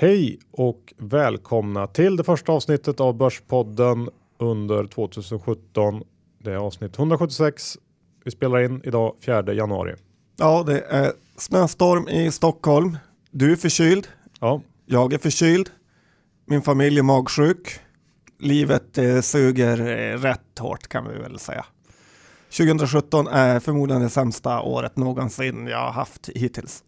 Hej och välkomna till det första avsnittet av Börspodden under 2017. Det är avsnitt 176. Vi spelar in idag 4 januari. Ja, det är snöstorm i Stockholm. Du är förkyld. Ja, Jag är förkyld. Min familj är magsjuk. Livet eh, suger eh, rätt hårt kan vi väl säga. 2017 är förmodligen det sämsta året någonsin jag har haft hittills.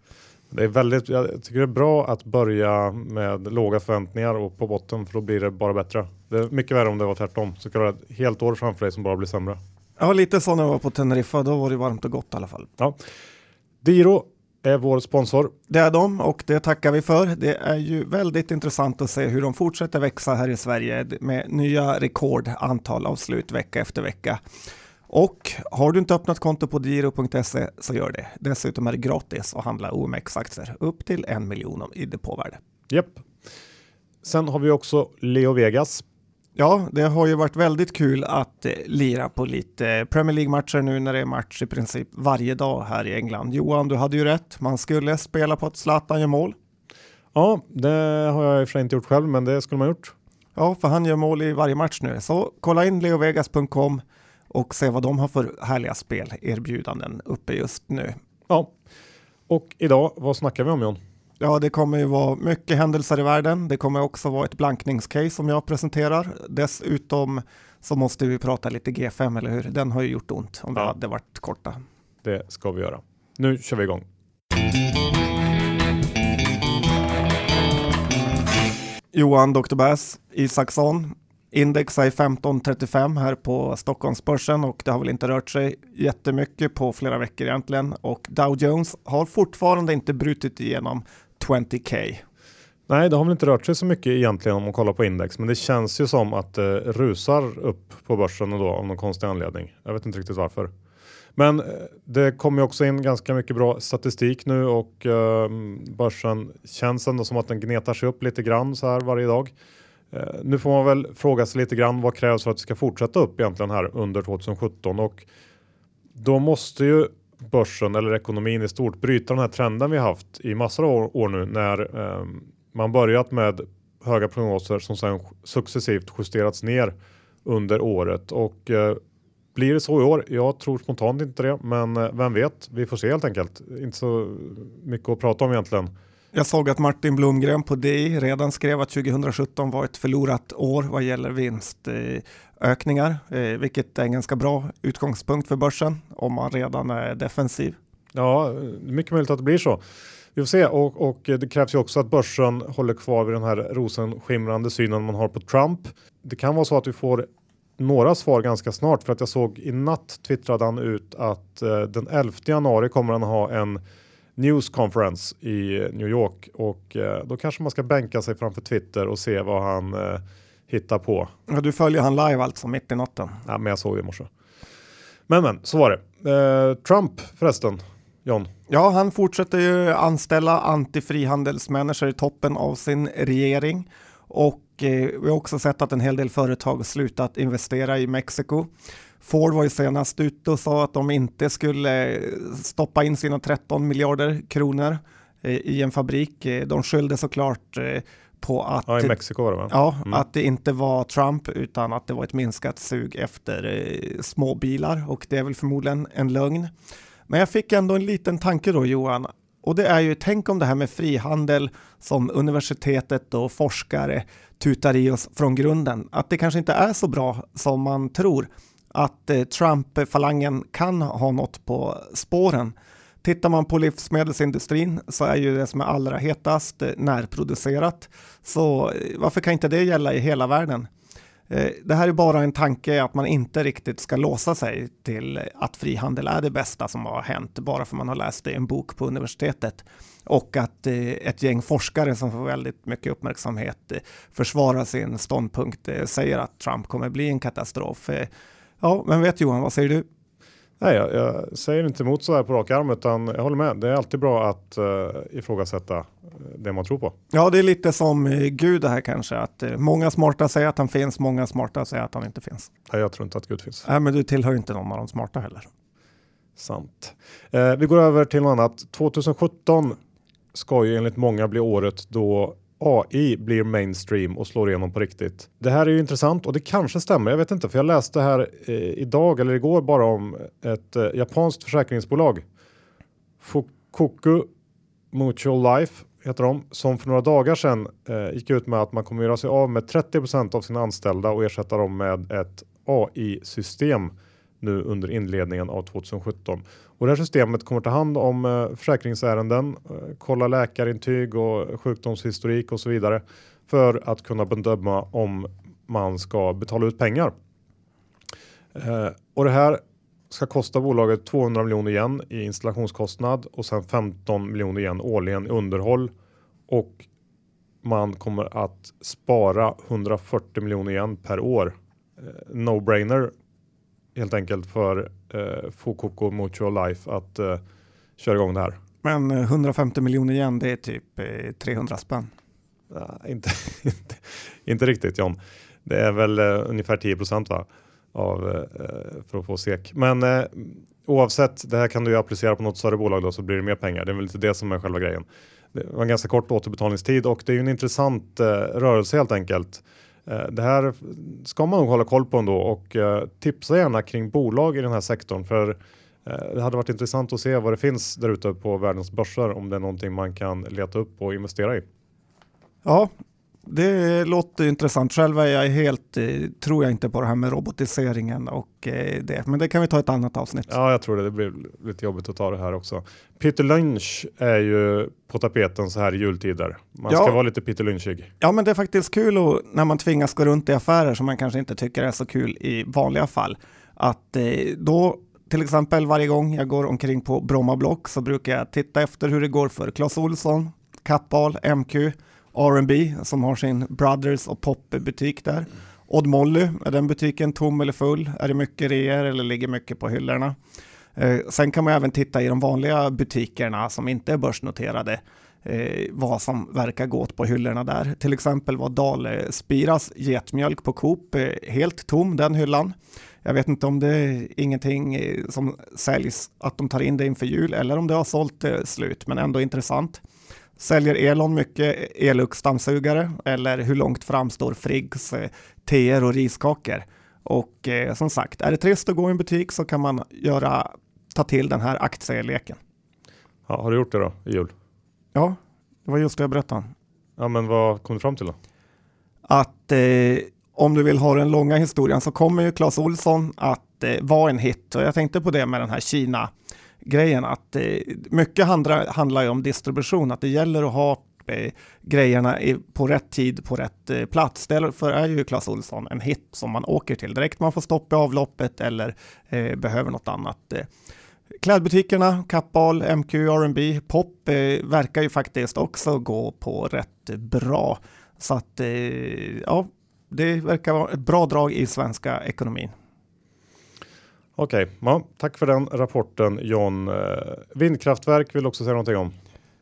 Det är väldigt. Jag tycker det är bra att börja med låga förväntningar och på botten för då blir det bara bättre. Det är mycket värre om det var tvärtom. Så kan du ha ett helt år framför dig som bara blir sämre. Ja, lite så när jag var på Teneriffa. Då var det varmt och gott i alla fall. Diro är vår sponsor. Det är de och det tackar vi för. Det är ju väldigt intressant att se hur de fortsätter växa här i Sverige med nya rekordantal avslut vecka efter vecka. Och har du inte öppnat konto på giro.se så gör det. Dessutom är det gratis att handla OMX-aktier upp till en miljon i depåvärde. Japp. Sen har vi också Leo Vegas. Ja, det har ju varit väldigt kul att eh, lira på lite Premier League-matcher nu när det är match i princip varje dag här i England. Johan, du hade ju rätt. Man skulle spela på att Zlatan gör mål. Ja, det har jag i och för sig inte gjort själv, men det skulle man gjort. Ja, för han gör mål i varje match nu. Så kolla in leovegas.com och se vad de har för härliga spelerbjudanden uppe just nu. Ja, och idag, vad snackar vi om John? Ja, det kommer ju vara mycket händelser i världen. Det kommer också vara ett blankningscase som jag presenterar. Dessutom så måste vi prata lite G5, eller hur? Den har ju gjort ont om det Ja. hade varit korta. Det ska vi göra. Nu kör vi igång. Johan Dr. Bass Isaksson. Index är 1535 här på Stockholmsbörsen och det har väl inte rört sig jättemycket på flera veckor egentligen. Och Dow Jones har fortfarande inte brutit igenom 20K. Nej, det har väl inte rört sig så mycket egentligen om man kollar på index, men det känns ju som att det rusar upp på börsen då av någon konstig anledning. Jag vet inte riktigt varför. Men eh, det kommer ju också in ganska mycket bra statistik nu och eh, börsen känns ändå som att den gnetar sig upp lite grann så här varje dag. Eh, nu får man väl fråga sig lite grann vad krävs för att det ska fortsätta upp egentligen här under 2017 och då måste ju börsen eller ekonomin i stort bryta den här trenden vi haft i massor av år, nu när eh, man börjat med höga prognoser som sedan successivt justerats ner under året och eh, blir det så i år? Jag tror spontant inte det, men eh, vem vet? Vi får se helt enkelt. Inte så mycket att prata om egentligen. Jag såg att Martin Blomgren på DI redan skrev att 2017 var ett förlorat år vad gäller vinstökningar, eh, vilket är en ganska bra utgångspunkt för börsen om man redan är defensiv. Ja, mycket möjligt att det blir så. Vi får se och, och det krävs ju också att börsen håller kvar vid den här rosenskimrande synen man har på Trump. Det kan vara så att vi får några svar ganska snart för att jag såg i natt twittrade han ut att eh, den 11 januari kommer han ha en news conference i New York och eh, då kanske man ska bänka sig framför Twitter och se vad han eh, hittar på. Ja, du följer han live alltså mitt i natten. Ja, men jag såg det i morse. Men men så var det. Eh, Trump förresten, John. Ja, han fortsätter ju anställa antifrihandelsmänniskor i toppen av sin regering och vi har också sett att en hel del företag slutat investera i Mexiko. Ford var ju senast ute och sa att de inte skulle stoppa in sina 13 miljarder kronor eh, i en fabrik. Eh, De skyllde såklart eh, på att Ja, i Mexiko var det va? Ja, Mm. att det inte var Trump utan att det var ett minskat sug efter småbilar och det är väl förmodligen en lögn. Men jag fick ändå en liten tanke då Johan och det är ju tänk om det här med frihandel som universitetet och forskare tutar i oss från grunden att det kanske inte är så bra som man tror att eh, Trump-falangen kan ha något på spåren. Tittar man på livsmedelsindustrin så är ju det som är allra hetast eh, närproducerat. Så eh, varför kan inte det gälla i hela världen? Det här är bara en tanke att man inte riktigt ska låsa sig till att frihandel är det bästa som har hänt bara för man har läst det i en bok på universitetet och att ett gäng forskare som får väldigt mycket uppmärksamhet försvarar sin ståndpunkt, säger att Trump kommer bli en katastrof. Ja, men vet Johan, vad säger du? Nej, jag, jag säger inte emot så här på rak arm utan jag håller med. Det är alltid bra att uh, ifrågasätta eh, det man tror på. Ja, det är lite som eh, Gud det här kanske, att eh, många smarta säger att han finns, många smarta säger att han inte finns. Nej, jag tror inte att Gud finns. Nej, men du tillhör inte någon av de smarta heller. Sant. Eh, vi går över till något annat. 2017 ska ju enligt många bli året då AI blir mainstream och slår igenom på riktigt. Det här är ju intressant och det kanske stämmer. Jag vet inte, för jag läste här eh, idag eller igår bara om ett eh, japanskt försäkringsbolag. Fukoku Mutual Life heter de, som för några dagar sedan eh, gick ut med att man kommer göra sig av med 30% av sina anställda och ersätta dem med ett AI-system nu under inledningen av 2017. Och det här systemet kommer ta hand om eh, försäkringsärenden, eh, kolla läkarintyg och sjukdomshistorik och så vidare för att kunna bedöma om man ska betala ut pengar. Eh, och det här ska kosta bolaget 200 miljoner igen i installationskostnad och sen 15 miljoner igen årligen i underhåll och man kommer att spara 140 miljoner igen per år. No brainer helt enkelt för eh, Fukoko Mutual Life att eh, köra igång det här. Men 150 miljoner igen, det är typ eh, 300 spänn. Ja, inte, inte, inte riktigt John. Det är väl eh, ungefär 10 procent va? Av, eh, för att få SEK. Men eh, oavsett, det här kan du ju applicera på något större bolag då så blir det mer pengar. Det är väl lite det som är själva grejen. Det var en ganska kort återbetalningstid och det är ju en intressant rörelse helt enkelt. Eh, det här ska man nog hålla koll på ändå och eh, tipsa gärna kring bolag i den här sektorn för eh, det hade varit intressant att se vad det finns där ute på världens börser om det är någonting man kan leta upp och investera i. Ja, det låter intressant. Själv är jag helt, eh, tror jag inte på det här med robotiseringen och eh, det, men det kan vi ta ett annat avsnitt. Ja, jag tror det. Det blir lite jobbigt att ta det här också. Peter Lynch är ju på tapeten så här i jultider. Man ska vara lite Peter Lynchig. Ja, men det är faktiskt kul och, när man tvingas gå runt i affärer som man kanske inte tycker är så kul i vanliga fall. Att eh, då till exempel varje gång jag går omkring på Bromma Block så brukar jag titta efter hur det går för Clas Olsson, Kappahl, MQ R&B som har sin Brothers och Pop-butik där. Odd Molly, är den butiken tom eller full? Är det mycket reor eller ligger mycket på hyllorna? Eh, sen kan man även titta i de vanliga butikerna som inte är börsnoterade eh, vad som verkar gå åt på hyllorna där. Till exempel var Dalespiras getmjölk på Coop eh, helt tom den hyllan. Jag vet inte om det är ingenting eh, som säljs att de tar in det inför jul eller om det har sålt eh, slut, men ändå intressant. Säljer Elon mycket Elux-dammsugare eller hur långt fram står Friggs eh, teer och riskakor? Och eh, som sagt, är det trist att gå i en butik så kan man göra, ta till den här aktieleken. Ja, har du gjort det då i jul? Ja, det var just det jag berättade. Ja, men vad kom du fram till då? Att eh, om du vill ha den långa historien så kommer ju Clas Olsson att eh, vara en hit och jag tänkte på det med den här Kina grejen att eh, mycket handlar, handlar ju om distribution, att det gäller att ha eh, grejerna i, på rätt tid på rätt eh, plats. Därför är ju Clas Ohlson en hit som man åker till direkt man får stopp i avloppet eller eh, behöver något annat. Eh. Klädbutikerna, Kappahl, MQ, R&B, Pop eh, verkar ju faktiskt också gå på rätt bra. Så att eh, ja, det verkar vara ett bra drag i svenska ekonomin. Okej, okay. ja, tack för den rapporten John. Eh, vindkraftverk vill också säga någonting om.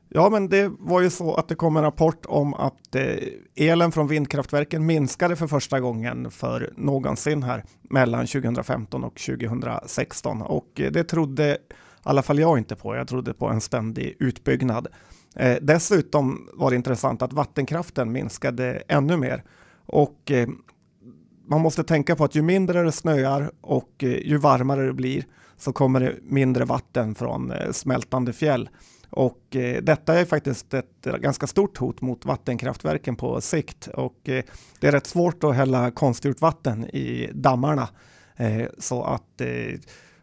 Ja, men det var ju så att det kom en rapport om att eh, elen från vindkraftverken minskade för första gången för någonsin här mellan 2015 och 2016 och eh, det trodde i alla fall jag inte på. Jag trodde på en ständig utbyggnad. Eh, dessutom var det intressant att vattenkraften minskade ännu mer och eh, man måste tänka på att ju mindre det snöar och eh, ju varmare det blir så kommer det mindre vatten från eh, smältande fjäll. Och eh, detta är faktiskt ett ganska stort hot mot vattenkraftverken på sikt och det är rätt svårt att hälla konstgjort vatten i dammarna. så att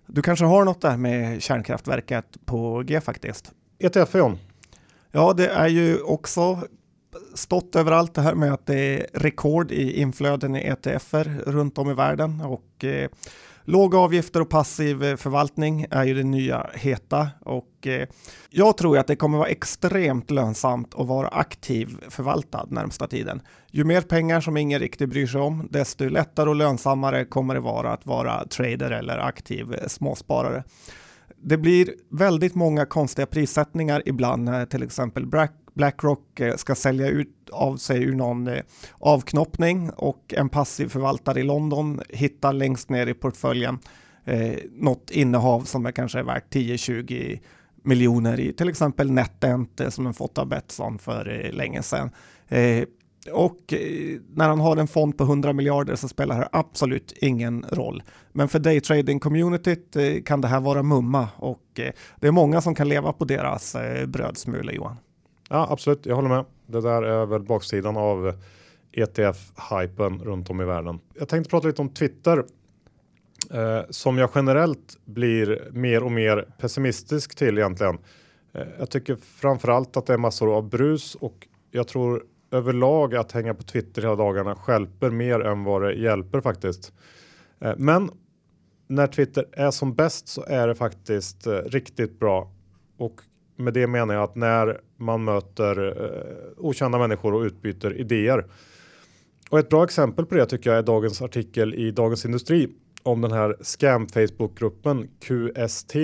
du kanske har något där med kärnkraftverket på G faktiskt. ETF John? Ja, det är ju också stått överallt det här med att det är rekord i inflöden i ETFer runt om i världen och eh, låga avgifter och passiv eh, förvaltning är ju det nya heta och eh, jag tror att det kommer vara extremt lönsamt att vara aktiv förvaltad närmsta tiden. Ju mer pengar som ingen riktigt bryr sig om, desto lättare och lönsammare kommer det vara att vara trader eller aktiv eh, småsparare. Det blir väldigt många konstiga prissättningar ibland när till exempel Blackrock eh, ska sälja ut av sig ur någon eh, avknoppning och en passiv förvaltare i London hittar längst ner i portföljen eh, något innehav som är kanske är värt 10-20 miljoner i till exempel NetEnt eh, som den fått av Betsson för länge sedan. Eh, och när han har en fond på 100 miljarder så spelar det absolut ingen roll. Men för daytrading-communityt kan det här vara mumma och det är många som kan leva på deras brödsmula Johan. Ja, absolut. Jag håller med. Det där är väl baksidan av ETF-hypen runt om i världen. Jag tänkte prata lite om Twitter eh, som jag generellt blir mer och mer pessimistisk till egentligen. Eh, jag tycker framförallt att det är massor av brus och jag tror överlag att hänga på Twitter hela dagarna skälper mer än vad det hjälper faktiskt. Eh, men när Twitter är som bäst så är det faktiskt eh, riktigt bra och med det menar jag att när man möter eh, okända människor och utbyter idéer. Och ett bra exempel på det tycker jag är dagens artikel i Dagens Industri om den här scam Facebookgruppen QST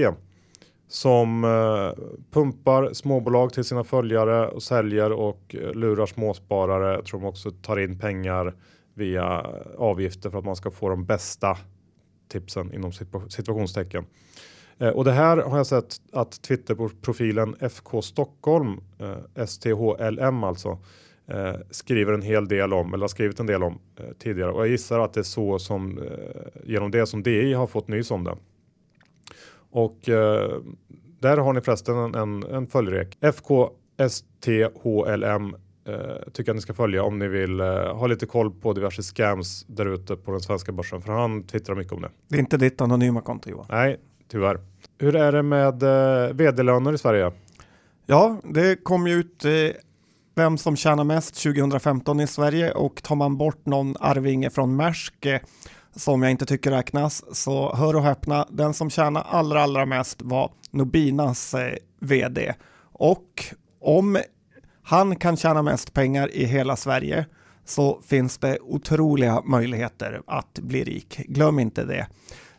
som eh, pumpar småbolag till sina följare och säljer och eh, lurar småsparare. Jag tror de också tar in pengar via avgifter för att man ska få de bästa tipsen inom situationstecken. Eh, och det här har jag sett att Twitter-profilen FK Stockholm, eh, STHLM alltså, eh, skriver en hel del om, eller har skrivit en del om tidigare. Och jag gissar att det är så som, genom det som DI har fått nys om det. Och där har ni förresten en, en, en följrek. FK STHLM eh, tycker jag ni ska följa om ni vill eh, ha lite koll på diverse scams där ute på den svenska börsen. För han twittrar mycket om det. Det är inte ditt anonyma konto Johan. Nej, tyvärr. Hur är det med eh, vd-löner i Sverige? Ja, det kom ju ut eh, vem som tjänar mest 2015 i Sverige och tar man bort någon arvinge från Maersk eh, som jag inte tycker räknas så hör och häpna, den som tjänar allra allra mest var Nobinas eh, vd och om han kan tjäna mest pengar i hela Sverige så finns det otroliga möjligheter att bli rik. Glöm inte det.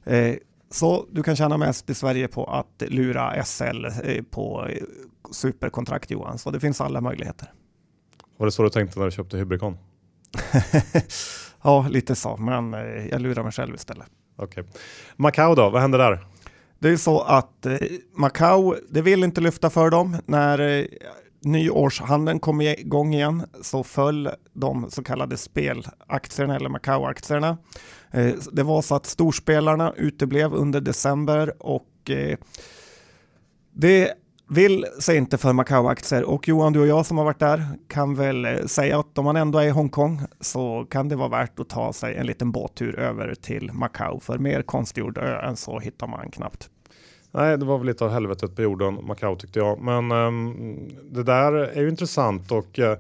Eh, så du kan tjäna mest i Sverige på att lura SL eh, på eh, superkontrakt Johan, så det finns alla möjligheter. Var det så du tänkte när du köpte Hybricon? ja, lite så, men eh, jag lurar mig själv istället. Okej. Okay. Macau då, vad händer där? Det är så att Macau, det vill inte lyfta för dem. När nyårshandeln kom igång igen så föll de så kallade spelaktierna eller Macau-aktierna. Eh, det var så att storspelarna uteblev under december och eh, det vill sig inte för Macau-aktier och Johan, du och jag som har varit där kan väl eh, säga att om man ändå är i Hongkong så kan det vara värt att ta sig en liten båttur över till Macau för mer konstgjord ö än så hittar man knappt. Nej, det var väl lite av helvetet på jorden, Macau tyckte jag. Men um, det där är ju intressant och uh,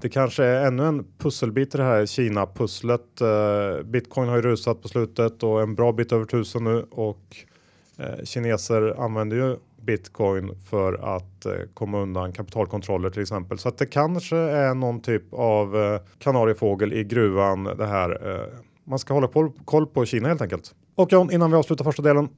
det kanske är ännu en pusselbit i det här Kina-pusslet. Uh, Bitcoin har ju rusat på slutet och en bra bit över tusen nu och uh, kineser använder ju bitcoin för att eh, komma undan kapitalkontroller till exempel. Så att det kanske är någon typ av eh, kanariefågel i gruvan det här. Eh, man ska hålla koll på Kina helt enkelt. Och John, innan vi avslutar första delen.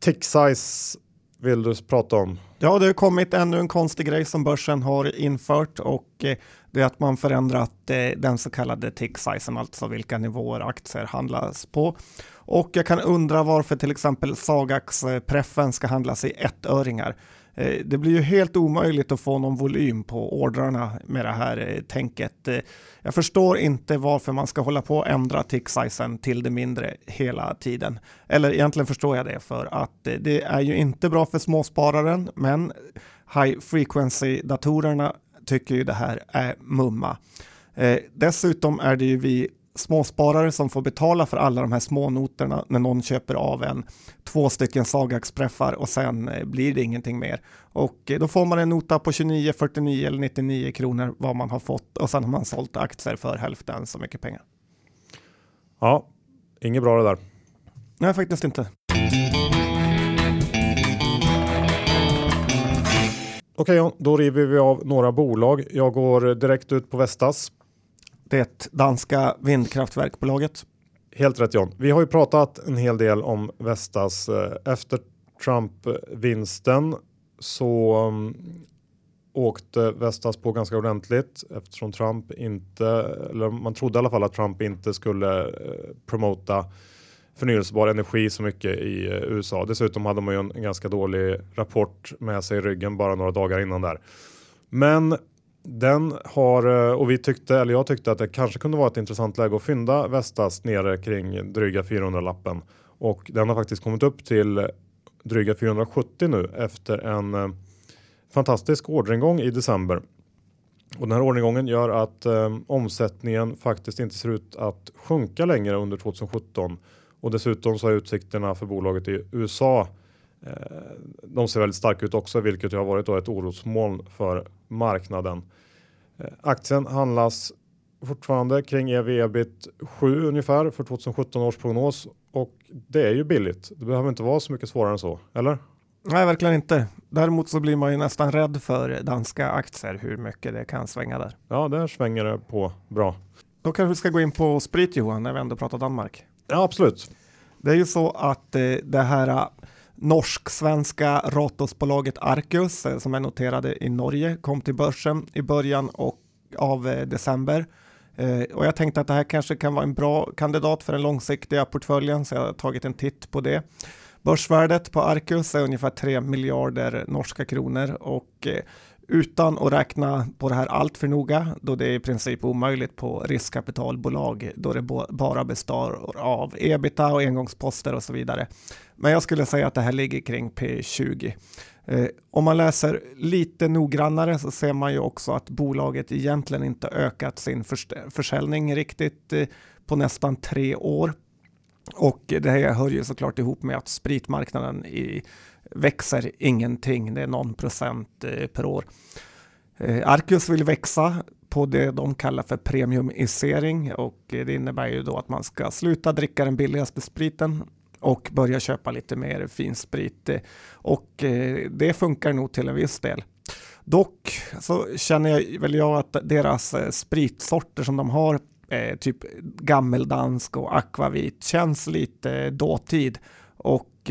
Tick size vill du prata om? Ja, det har kommit ännu en konstig grej som börsen har infört och eh, det är att man förändrat eh, den så kallade tick sizen, alltså vilka nivåer aktier handlas på. Och jag kan undra varför till exempel Sagax-preffen eh, ska handlas i ettöringar. Eh, det blir ju helt omöjligt att få någon volym på ordrarna med det här eh, tänket. Eh, jag förstår inte varför man ska hålla på och ändra tick sizen till det mindre hela tiden. Eller egentligen förstår jag det för att det är ju inte bra för småspararen, men high frequency datorerna tycker ju det här är mumma. dessutom är det ju vi småsparare som får betala för alla de här smånoterna när någon köper av en två stycken Sagax-preffar och sen eh, blir det ingenting mer. Och eh, då får man en nota på 29, 49 eller 99 kronor vad man har fått och sen har man sålt aktier för hälften så mycket pengar. Ja, inget bra det där. Nej, faktiskt inte. Okej, då river vi av några bolag. Jag går direkt ut på Vestas det danska vindkraftverkbolaget. Helt rätt John. Vi har ju pratat en hel del om Vestas. Eh, efter Trump-vinsten så mm, åkte Vestas på ganska ordentligt eftersom Trump inte, eller man trodde i alla fall att Trump inte skulle eh, promota förnyelsebar energi så mycket i eh, USA. Dessutom hade man ju en ganska dålig rapport med sig i ryggen bara några dagar innan där. Men den har, eh, och vi tyckte, eller jag tyckte att det kanske kunde vara ett intressant läge att fynda Vestas nere kring dryga 400 lappen och den har faktiskt kommit upp till dryga 470 nu efter en eh, fantastisk orderingång i december. Och den här orderingången gör att eh, omsättningen faktiskt inte ser ut att sjunka längre under 2017 och dessutom så är utsikterna för bolaget i USA eh, de ser väldigt starka ut också, vilket har varit ett orosmoln för marknaden. Eh, aktien handlas fortfarande kring ev ebit 7 ungefär för 2017 års prognos och det är ju billigt. Det behöver inte vara så mycket svårare än så, eller? Nej, verkligen inte. Däremot så blir man ju nästan rädd för danska aktier, hur mycket det kan svänga där. Ja, där svänger det på bra. Då kanske vi ska gå in på sprit Johan, när vi ändå pratar Danmark. Ja, absolut. Det är ju så att eh, det här eh, norsk-svenska Ratosbolaget Arcus eh, som är noterade i Norge kom till börsen i början och, av eh, december. Eh, och jag tänkte att det här kanske kan vara en bra kandidat för den långsiktiga portföljen så jag har tagit en titt på det. Börsvärdet på Arcus är ungefär 3 miljarder norska kronor och utan att räkna på det här allt för noga, då det är i princip omöjligt på riskkapitalbolag, då det bara består av ebita och engångsposter och så vidare. Men jag skulle säga att det här ligger kring P20. Eh, om man läser lite noggrannare så ser man ju också att bolaget egentligen inte ökat sin försäljning riktigt eh, på nästan tre år. Och det här hör ju såklart ihop med att spritmarknaden i, växer ingenting. Det är någon procent eh, per år. Eh, Arcus vill växa på det de kallar för premiumisering och eh, det innebär ju då att man ska sluta dricka den billigaste spriten och börja köpa lite mer finsprit och det funkar nog till en viss del. Dock så känner jag väl jag att deras spritsorter som de har typ gammeldansk och akvavit känns lite dåtid. Och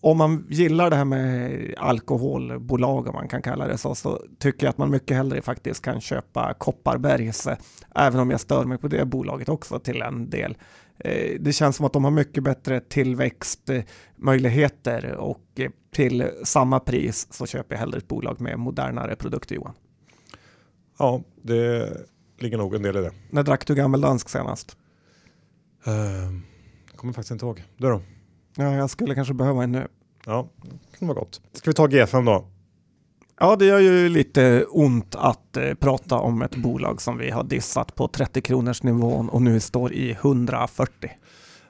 om man gillar det här med alkoholbolag, om man kan kalla det så, så tycker jag att man mycket hellre faktiskt kan köpa Kopparbergs, även om jag stör mig på det bolaget också till en del. Eh, det känns som att de har mycket bättre tillväxtmöjligheter och eh, till samma pris så köper jag hellre ett bolag med modernare produkter Johan. Ja, det ligger nog en del i det. När drack du gammeldansk senast? Uh, kommer faktiskt inte ihåg. Du då? Ja, jag skulle kanske behöva en nu. Ja, det kan vara gott. Ska vi ta G5 då? Ja, det gör ju lite ont att eh, prata om ett bolag som vi har dissat på 30 kronors nivån och nu står i 140.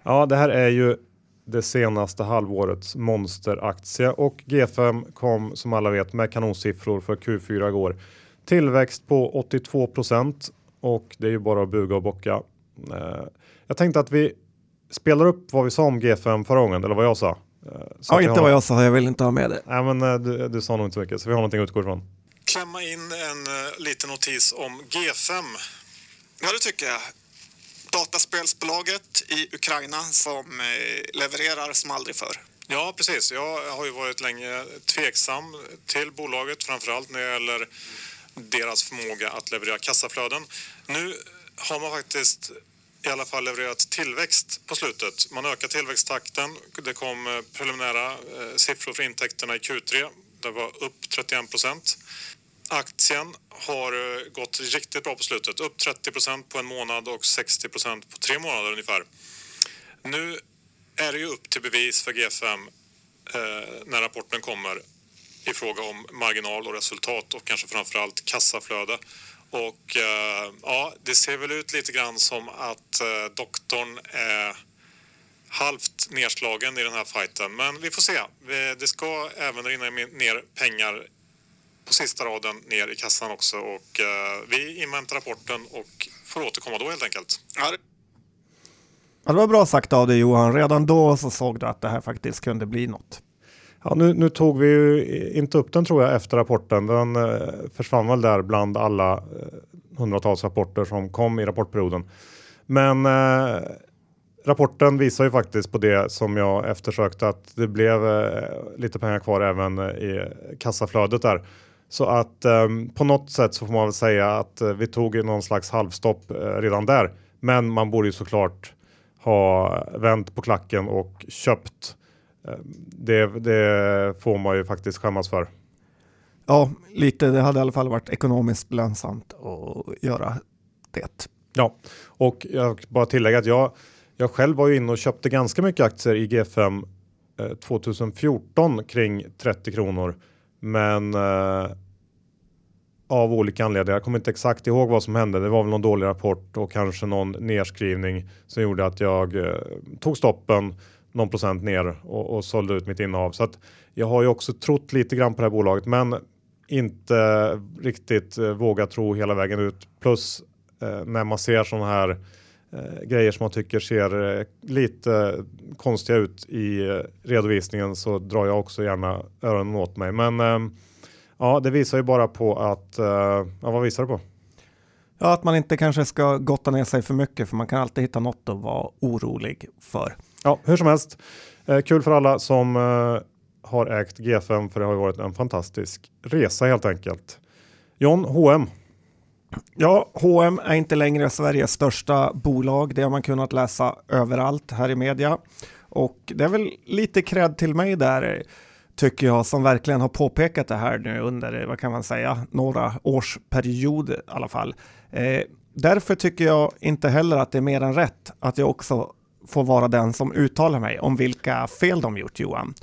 Ja, det här är ju det senaste halvårets monsteraktie och G5 kom som alla vet med kanonsiffror för Q4 igår. Tillväxt på 82% och det är ju bara att buga och bocka. Eh, jag tänkte att vi spelar upp vad vi sa om G5 förra gången, eller vad jag sa. Eh, så ja, inte har... vad jag sa, jag vill inte ha med det. Nej, men eh, du, du sa nog inte så mycket, så vi har någonting att utgå ifrån. Klämma in en uh, liten notis om G5. Ja, det tycker jag. Dataspelsbolaget i Ukraina som uh, levererar som aldrig förr. Ja, precis. Jag har ju varit länge tveksam till bolaget, framförallt när det gäller deras förmåga att leverera kassaflöden. Nu har man faktiskt i alla fall levererat tillväxt på slutet. Man ökar tillväxttakten. Det kom eh, preliminära eh, siffror för intäkterna i Q3. Det var upp 31 procent. Aktien har eh, gått riktigt bra på slutet. Upp 30 procent på en månad och 60 procent på tre månader ungefär. Nu är det ju upp till bevis för G5 när rapporten kommer i fråga om marginal och resultat och kanske framförallt kassaflöde. Och eh, ja, det ser väl ut lite grann som att eh, doktorn är halvt nedslagen i den här fighten. Men vi får se. Det ska även rinna ner pengar på sista raden ner i kassan också och eh, vi inväntar rapporten och får återkomma då helt enkelt. Ja, det var bra sagt av dig Johan. Redan då så såg du att det här faktiskt kunde bli något. Ja, nu, nu, tog vi ju inte upp den tror jag efter rapporten. Den eh, försvann väl där bland alla eh, hundratals rapporter som kom i rapportperioden. Men eh, rapporten visar ju faktiskt på det som jag eftersökte att det blev eh, lite pengar kvar även eh, i kassaflödet där. Så att eh, på något sätt så får man väl säga att eh, vi tog någon slags halvstopp eh, redan där. Men man borde ju såklart ha vänt på klacken och köpt det, det, får man ju faktiskt skämmas för. Ja, lite. Det hade i alla fall varit ekonomiskt lönsamt att göra det. Ja, och jag bara tillägga att jag, jag själv var ju inne och köpte ganska mycket aktier i G5 eh, 2014 kring 30 kronor. Men eh, av olika anledningar, jag kommer inte exakt ihåg vad som hände. Det var väl någon dålig rapport och kanske någon nedskrivning som gjorde att jag eh, tog stoppen någon procent ner och, och sålde ut mitt innehav. Så att jag har ju också trott lite grann på det här bolaget, men inte riktigt eh, vågat tro hela vägen ut. Plus eh, när man ser sådana här eh, grejer som man tycker ser eh, lite konstiga ut i eh, redovisningen så drar jag också gärna öronen åt mig. Men eh, ja, det visar ju bara på att, eh, ja vad visar det på? Ja, att man inte kanske ska gotta ner sig för mycket för man kan alltid hitta något att vara orolig för. Ja, hur som helst. Eh, kul för alla som eh, har ägt G5 för det har ju varit en fantastisk resa helt enkelt. John, H&M. Ja, H&M är inte längre Sveriges största bolag. Det har man kunnat läsa överallt här i media. Och det är väl lite cred till mig där tycker jag som verkligen har påpekat det här nu under, vad kan man säga, några års period i alla fall. Eh, därför tycker jag inte heller att det är mer än rätt att jag också får vara den som uttalar mig om vilka fel de gjort Johan.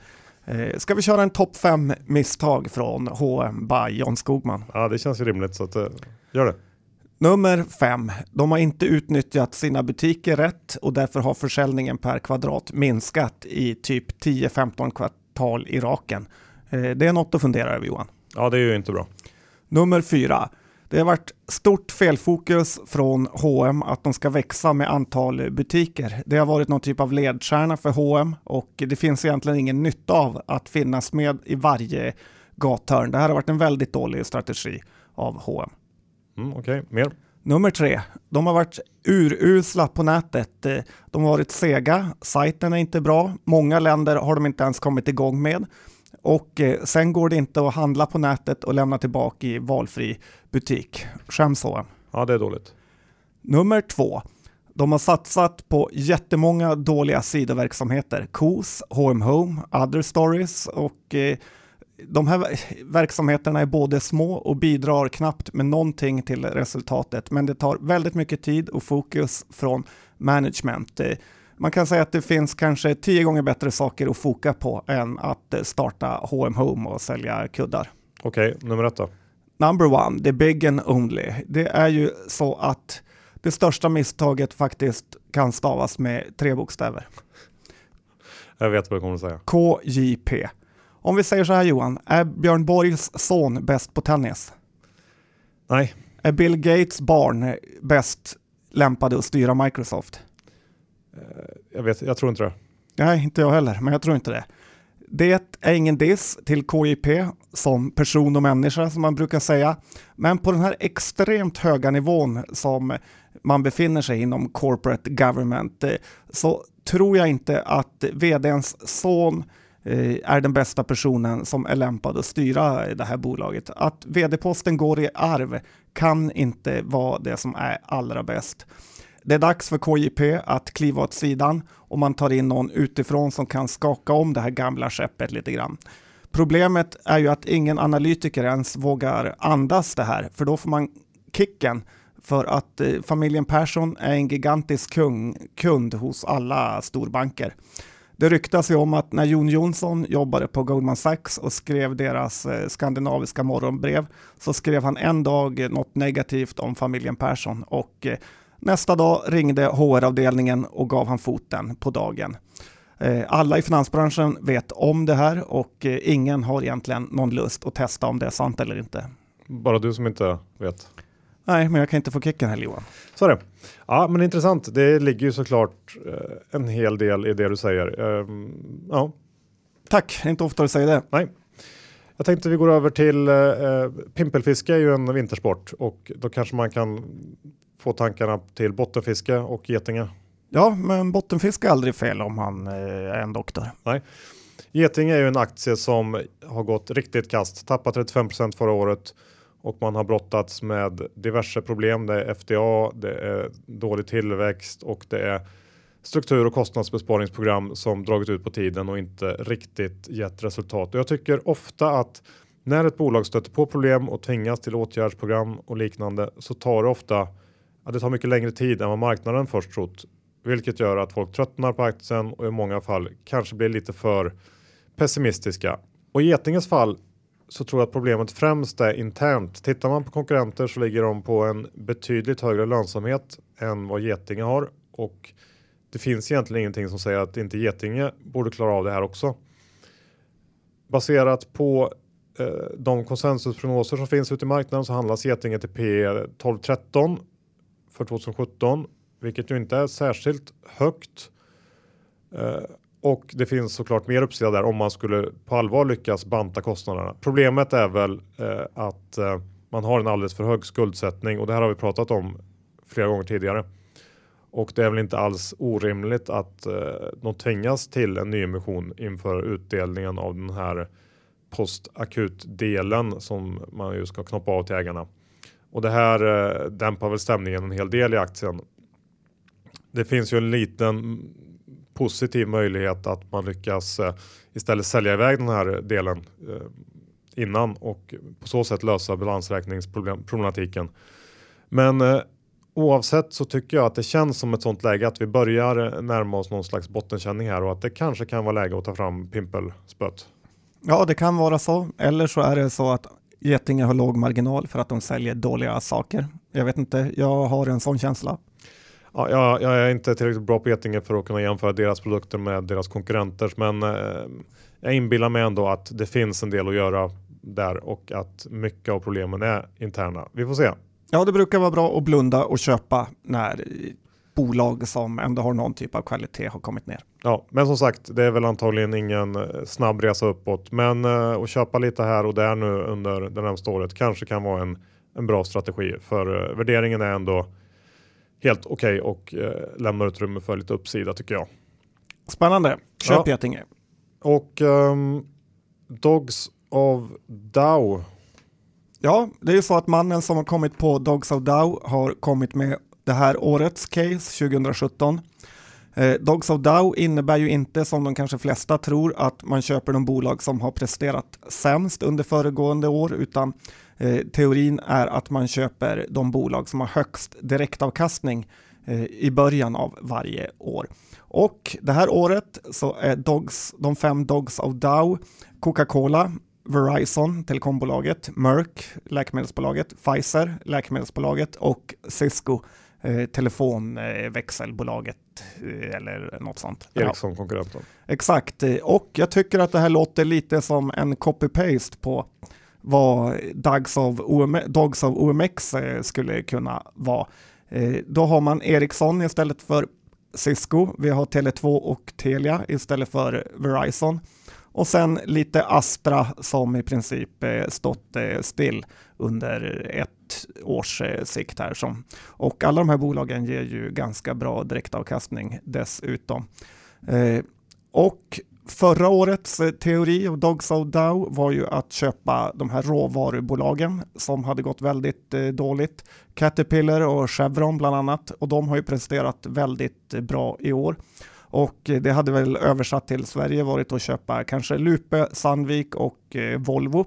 Eh, ska vi köra en topp fem misstag från H&M by John Skogman? Ja, det känns ju rimligt så att, eh, gör det. Nummer fem. De har inte utnyttjat sina butiker rätt och därför har försäljningen per kvadrat minskat i typ 10-15 kvartal i raken. Eh, det är något att fundera över Johan. Ja, det är ju inte bra. Nummer fyra. Det har varit stort felfokus från H&M att de ska växa med antal butiker. Det har varit någon typ av ledstjärna för H&M och det finns egentligen ingen nytta av att finnas med i varje gathörn. Det här har varit en väldigt dålig strategi av H&M. Mm, Okej, okay. mer? Nummer tre. De har varit urusla på nätet. De har varit sega. Sajten är inte bra. Många länder har de inte ens kommit igång med. Och eh, sen går det inte att handla på nätet och lämna tillbaka i valfri butik. Skäms så. Ja, det är dåligt. Nummer två. De har satsat på jättemånga dåliga sidoverksamheter. KOS, H&M Home, Other Stories och eh, de här verksamheterna är både små och bidrar knappt med någonting till resultatet, men det tar väldigt mycket tid och fokus från management. Eh, man kan säga att det finns kanske tio gånger bättre saker att foka på än att starta H&M Home och sälja kuddar. Okej, okay, nummer ett då? Number one, the big and only. Det är ju så att det största misstaget faktiskt kan stavas med tre bokstäver. Jag vet vad du kommer att säga. KJP. Om vi säger så här Johan, är Björn Borgs son bäst på tennis? Nej. Är Bill Gates barn bäst lämpade att styra Microsoft? Jag, vet, jag tror inte det. Nej, inte jag heller, men jag tror inte det. Det är ingen diss till KIP som person och människa som man brukar säga. Men på den här extremt höga nivån som man befinner sig inom corporate government eh, så tror jag inte att vdns son eh, är den bästa personen som är lämpad att styra det här bolaget. Att vd-posten går i arv kan inte vara det som är allra bäst. Det är dags för KJP att kliva åt sidan och man tar in någon utifrån som kan skaka om det här gamla skeppet lite grann. Problemet är ju att ingen analytiker ens vågar andas det här, för då får man kicken för att eh, familjen Persson är en gigantisk kung, kund hos alla storbanker. Det ryktas ju om att när Jon Jonsson jobbade på Goldman Sachs och skrev deras eh, skandinaviska morgonbrev så skrev han en dag något negativt om familjen Persson och eh, Nästa dag ringde HR-avdelningen och gav han foten på dagen. Eh, alla i finansbranschen vet om det här och eh, ingen har egentligen någon lust att testa om det är sant eller inte. Bara du som inte vet. Nej, men jag kan inte få kicken heller Johan. Så är det. Ja, men intressant. Det ligger ju såklart eh, en hel del i det du säger. Ehm, ja. Tack, inte ofta du säger det. Nej. Jag tänkte vi går över till eh, pimpelfiske är ju en vintersport och då kanske man kan få tankarna till bottenfiske och getinge. Ja, men bottenfiske är aldrig fel om man eh, är en doktor. Nej. Geting är ju en aktie som har gått riktigt kast, tappat 35 förra året och man har brottats med diverse problem. Det är FDA, det är dålig tillväxt och det är struktur och kostnadsbesparingsprogram som dragit ut på tiden och inte riktigt gett resultat. Och jag tycker ofta att När ett bolag stöter på problem och tvingas till åtgärdsprogram och liknande så tar det ofta att det tar mycket längre tid än vad marknaden först trott, vilket gör att folk tröttnar på aktien och i många fall kanske blir lite för pessimistiska. Och i Getinges fall så tror jag att problemet främst är internt. Tittar man på konkurrenter så ligger de på en betydligt högre lönsamhet än vad Getinge har och det finns egentligen ingenting som säger att inte Getinge borde klara av det här också. Baserat på eh, de konsensusprognoser som finns ute i marknaden så handlas Getinge till P 12 13 för 2017, vilket ju inte är särskilt högt. Eh, och det finns såklart mer uppsida där om man skulle på allvar lyckas banta kostnaderna. Problemet är väl eh, att eh, man har en alldeles för hög skuldsättning och det här har vi pratat om flera gånger tidigare. Och det är väl inte alls orimligt att eh, de tvingas till en nyemission inför utdelningen av den här postakutdelen som man ju ska knoppa av till ägarna. Och det här eh, dämpar väl stämningen en hel del i aktien. Det finns ju en liten positiv möjlighet att man lyckas eh, istället sälja iväg den här delen eh, innan och på så sätt lösa balansräkningsproblematiken. Men eh, oavsett så tycker jag att det känns som ett sånt läge att vi börjar eh, närma oss någon slags bottenkänning här och att det kanske kan vara läge att ta fram pimpelspöt. Ja, det kan vara så. Eller så är det så att Getinge har låg marginal för att de säljer dåliga saker. Jag vet inte, jag har en sån känsla. Ja, jag, jag, är inte tillräckligt bra på Getinge för att kunna jämföra deras produkter med deras konkurrenters, men eh, jag inbillar mig ändå att det finns en del att göra där och att mycket av problemen är interna. Vi får se. Ja, det brukar vara bra att blunda och köpa när bolag som ändå har någon typ av kvalitet har kommit ner. Ja, men som sagt, det är väl antagligen ingen eh, snabb resa uppåt, men uh, att köpa lite här och där nu under det närmaste året kanske kan vara en, en bra strategi för uh, värderingen är ändå helt okej okay och uh, lämnar utrymme för lite uppsida tycker jag. Spännande. Köp ja. Getinge. Och um, Dogs of Dow. Ja, det är ju så att mannen som har kommit på Dogs of Dow har kommit med det här årets case 2017. Eh, Dogs of Dow innebär ju inte som de kanske flesta tror att man köper de bolag som har presterat sämst under föregående år utan eh, teorin är att man köper de bolag som har högst direktavkastning eh, i början av varje år. Och det här året så är Dogs, de fem Dogs of Dow Coca-Cola, Verizon, telekombolaget, Merck, läkemedelsbolaget, Pfizer, läkemedelsbolaget och Cisco, eh, telefonväxelbolaget eh, eller något sånt. Ericsson-konkurrenten. Ja. Exakt, och jag tycker att det här låter lite som en copy-paste på vad Dogs of, OM, Dogs of OMX eh, skulle kunna vara. Eh, då har man Ericsson istället för Cisco. Vi har Tele2 och Telia istället för Verizon. Och sen lite Astra som i princip eh, stått eh, still under ett års eh, sikt här. Som, och alla de här bolagen ger ju ganska bra direktavkastning dessutom. Eh, och Förra årets eh, teori av Dogs of Dow var ju att köpa de här råvarubolagen som hade gått väldigt dåligt. Caterpillar och Chevron bland annat och de har ju presterat väldigt bra i år. Och det hade väl översatt till Sverige varit att köpa kanske Lupe, Sandvik och eh, Volvo.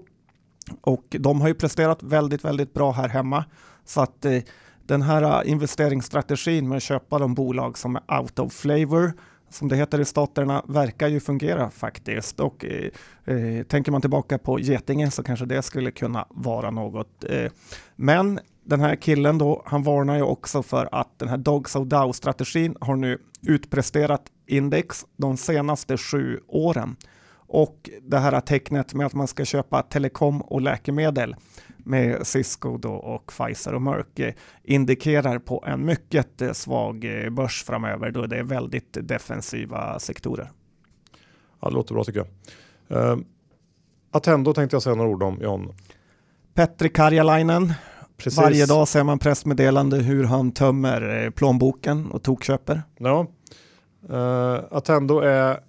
Och de har ju presterat väldigt, väldigt bra här hemma. Så att eh, den här eh, investeringsstrategin med att köpa de bolag som är out of flavor som det heter i staterna, verkar ju fungera faktiskt. Och eh, eh, tänker man tillbaka på Getinge så kanske det skulle kunna vara något. Eh, men den här killen då, han varnar ju också för att den här Dogs of Dow-strategin har nu utpresterat index de senaste sju åren. Och det här tecknet med att man ska köpa telekom och läkemedel med Cisco då och Pfizer och Merck eh, indikerar på en mycket eh, svag eh, börs framöver då det är väldigt defensiva sektorer. Ja, det låter bra tycker jag. Uh, Attendo tänkte jag säga några ord om John. Petri Karjalainen. Precis. Varje dag ser man pressmeddelande hur han tömmer plånboken och tokköper. Ja, uh, Attendo är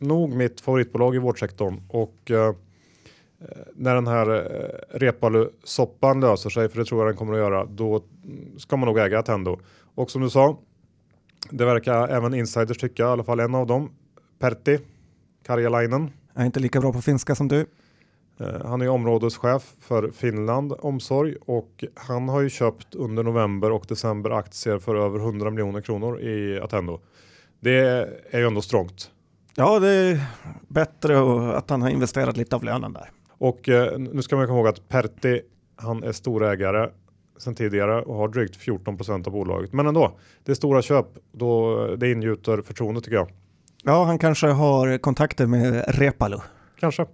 nog mitt favoritbolag i vårdsektorn och uh, när den här uh, Reepalu-soppan löser sig, för det tror jag den kommer att göra, då ska man nog äga Attendo. Och som du sa, det verkar även insiders tycka, i alla fall en av dem, Pertti Karjalainen. Jag är inte lika bra på finska som du. Eh, han är områdeschef för Finland Omsorg och han har ju köpt under november och december aktier för över 100 miljoner kronor i Attendo. Det är ju ändå strångt. Ja, det är bättre att han har investerat lite av lönen där. Och eh, nu ska man komma ihåg att Pertti, han är storägare sedan tidigare och har drygt 14% av bolaget. Men ändå, det är stora köp. Då det ingjuter förtroende tycker jag. Ja, han kanske har kontakter med Repalu. Kanske. Uh,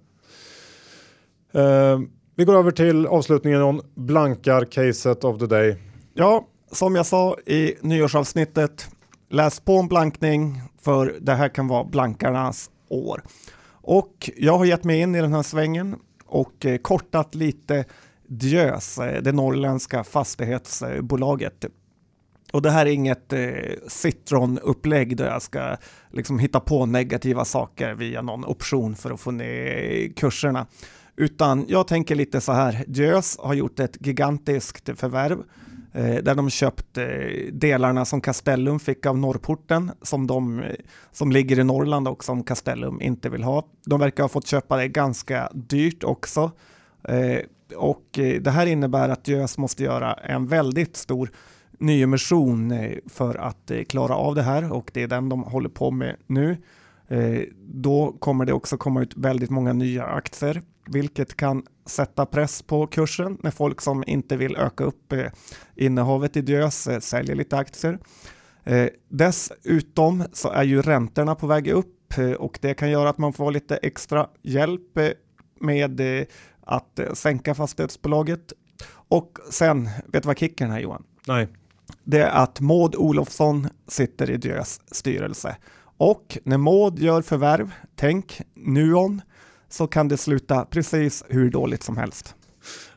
vi går över till avslutningen om blankar caset of the day. Ja, som jag sa i nyårsavsnittet, läs på om blankning för det här kan vara blankarnas år. Och jag har gett mig in i den här svängen och eh, kortat lite Diös, eh, det norrländska fastighetsbolaget. Och det här är inget eh, Citron-upplägg där jag ska liksom hitta på negativa saker via någon option för att få ner kurserna. Utan jag tänker lite så här, Diös har gjort ett gigantiskt förvärv eh, Eh, där de köpt eh, delarna som Castellum fick av Norrporten som, de, eh, som ligger i Norrland och som Castellum inte vill ha. De verkar ha fått köpa det ganska dyrt också. Och det här innebär att Gös måste göra en väldigt stor nyemission för att klara av det här och det är den de håller på med nu. Då kommer det också komma ut väldigt många nya aktier vilket kan sätta press på kursen när folk som inte vill öka upp eh, innehavet i Diös eh, säljer lite aktier. Eh, dessutom så är ju räntorna på väg upp eh, och det kan göra att man får lite extra hjälp eh, med eh, att sänka fastighetsbolaget. Och sen, vet du vad kicken är Johan? Nej. Det är att Maud Olofsson sitter i Diös styrelse. Och när Maud gör förvärv, tänk Nuon, så kan det sluta precis hur dåligt som helst.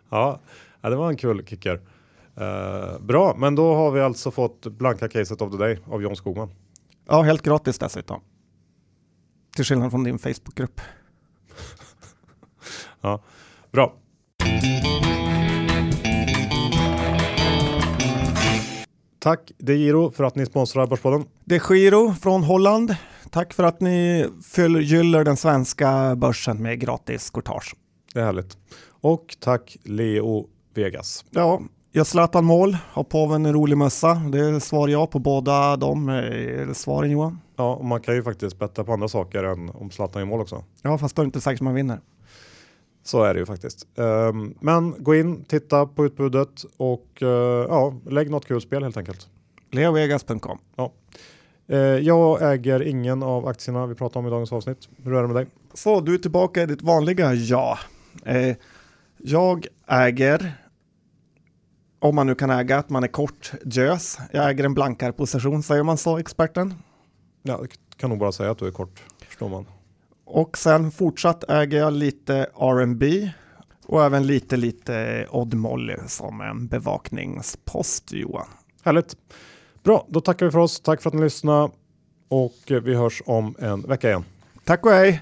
Ja, det var en kul kicker. Uh, bra, men då har vi alltså fått blanka caset of the day av John Skogman. Ja, helt gratis dessutom. Till skillnad från din Facebookgrupp. ja, bra. Tack DeGiro för att ni sponsrar Börspodden. DeGiro från Holland. Tack för att ni förgyller den svenska börsen med gratis courtage. Det är härligt. Och tack Leo Vegas. Ja, jag Zlatan mål, har påven en rolig mössa. Det svarar jag på båda de eh, svaren Johan. Ja, och man kan ju faktiskt betta på andra saker än om Zlatan i mål också. Ja, fast då är det inte säkert man vinner. Så är det ju faktiskt. Um, men gå in, titta på utbudet och uh, ja, lägg något kul spel helt enkelt. Leovegas.com. Ja. Uh, jag äger ingen av aktierna vi pratar om i dagens avsnitt. Hur är det med dig? Så du är tillbaka i ditt vanliga ja. Uh, jag äger, om man nu kan äga att man är kort JÖS. Jag äger en blankare position, säger man så, experten? Ja, kan nog bara säga att du är kort, förstår man. Och sen fortsatt äger jag lite R&B och även lite, lite Odd Molly som en bevakningspost, Johan. Härligt. Bra, då tackar vi för oss. Tack för att ni lyssnade och eh, vi hörs om en vecka igen. Tack och hej!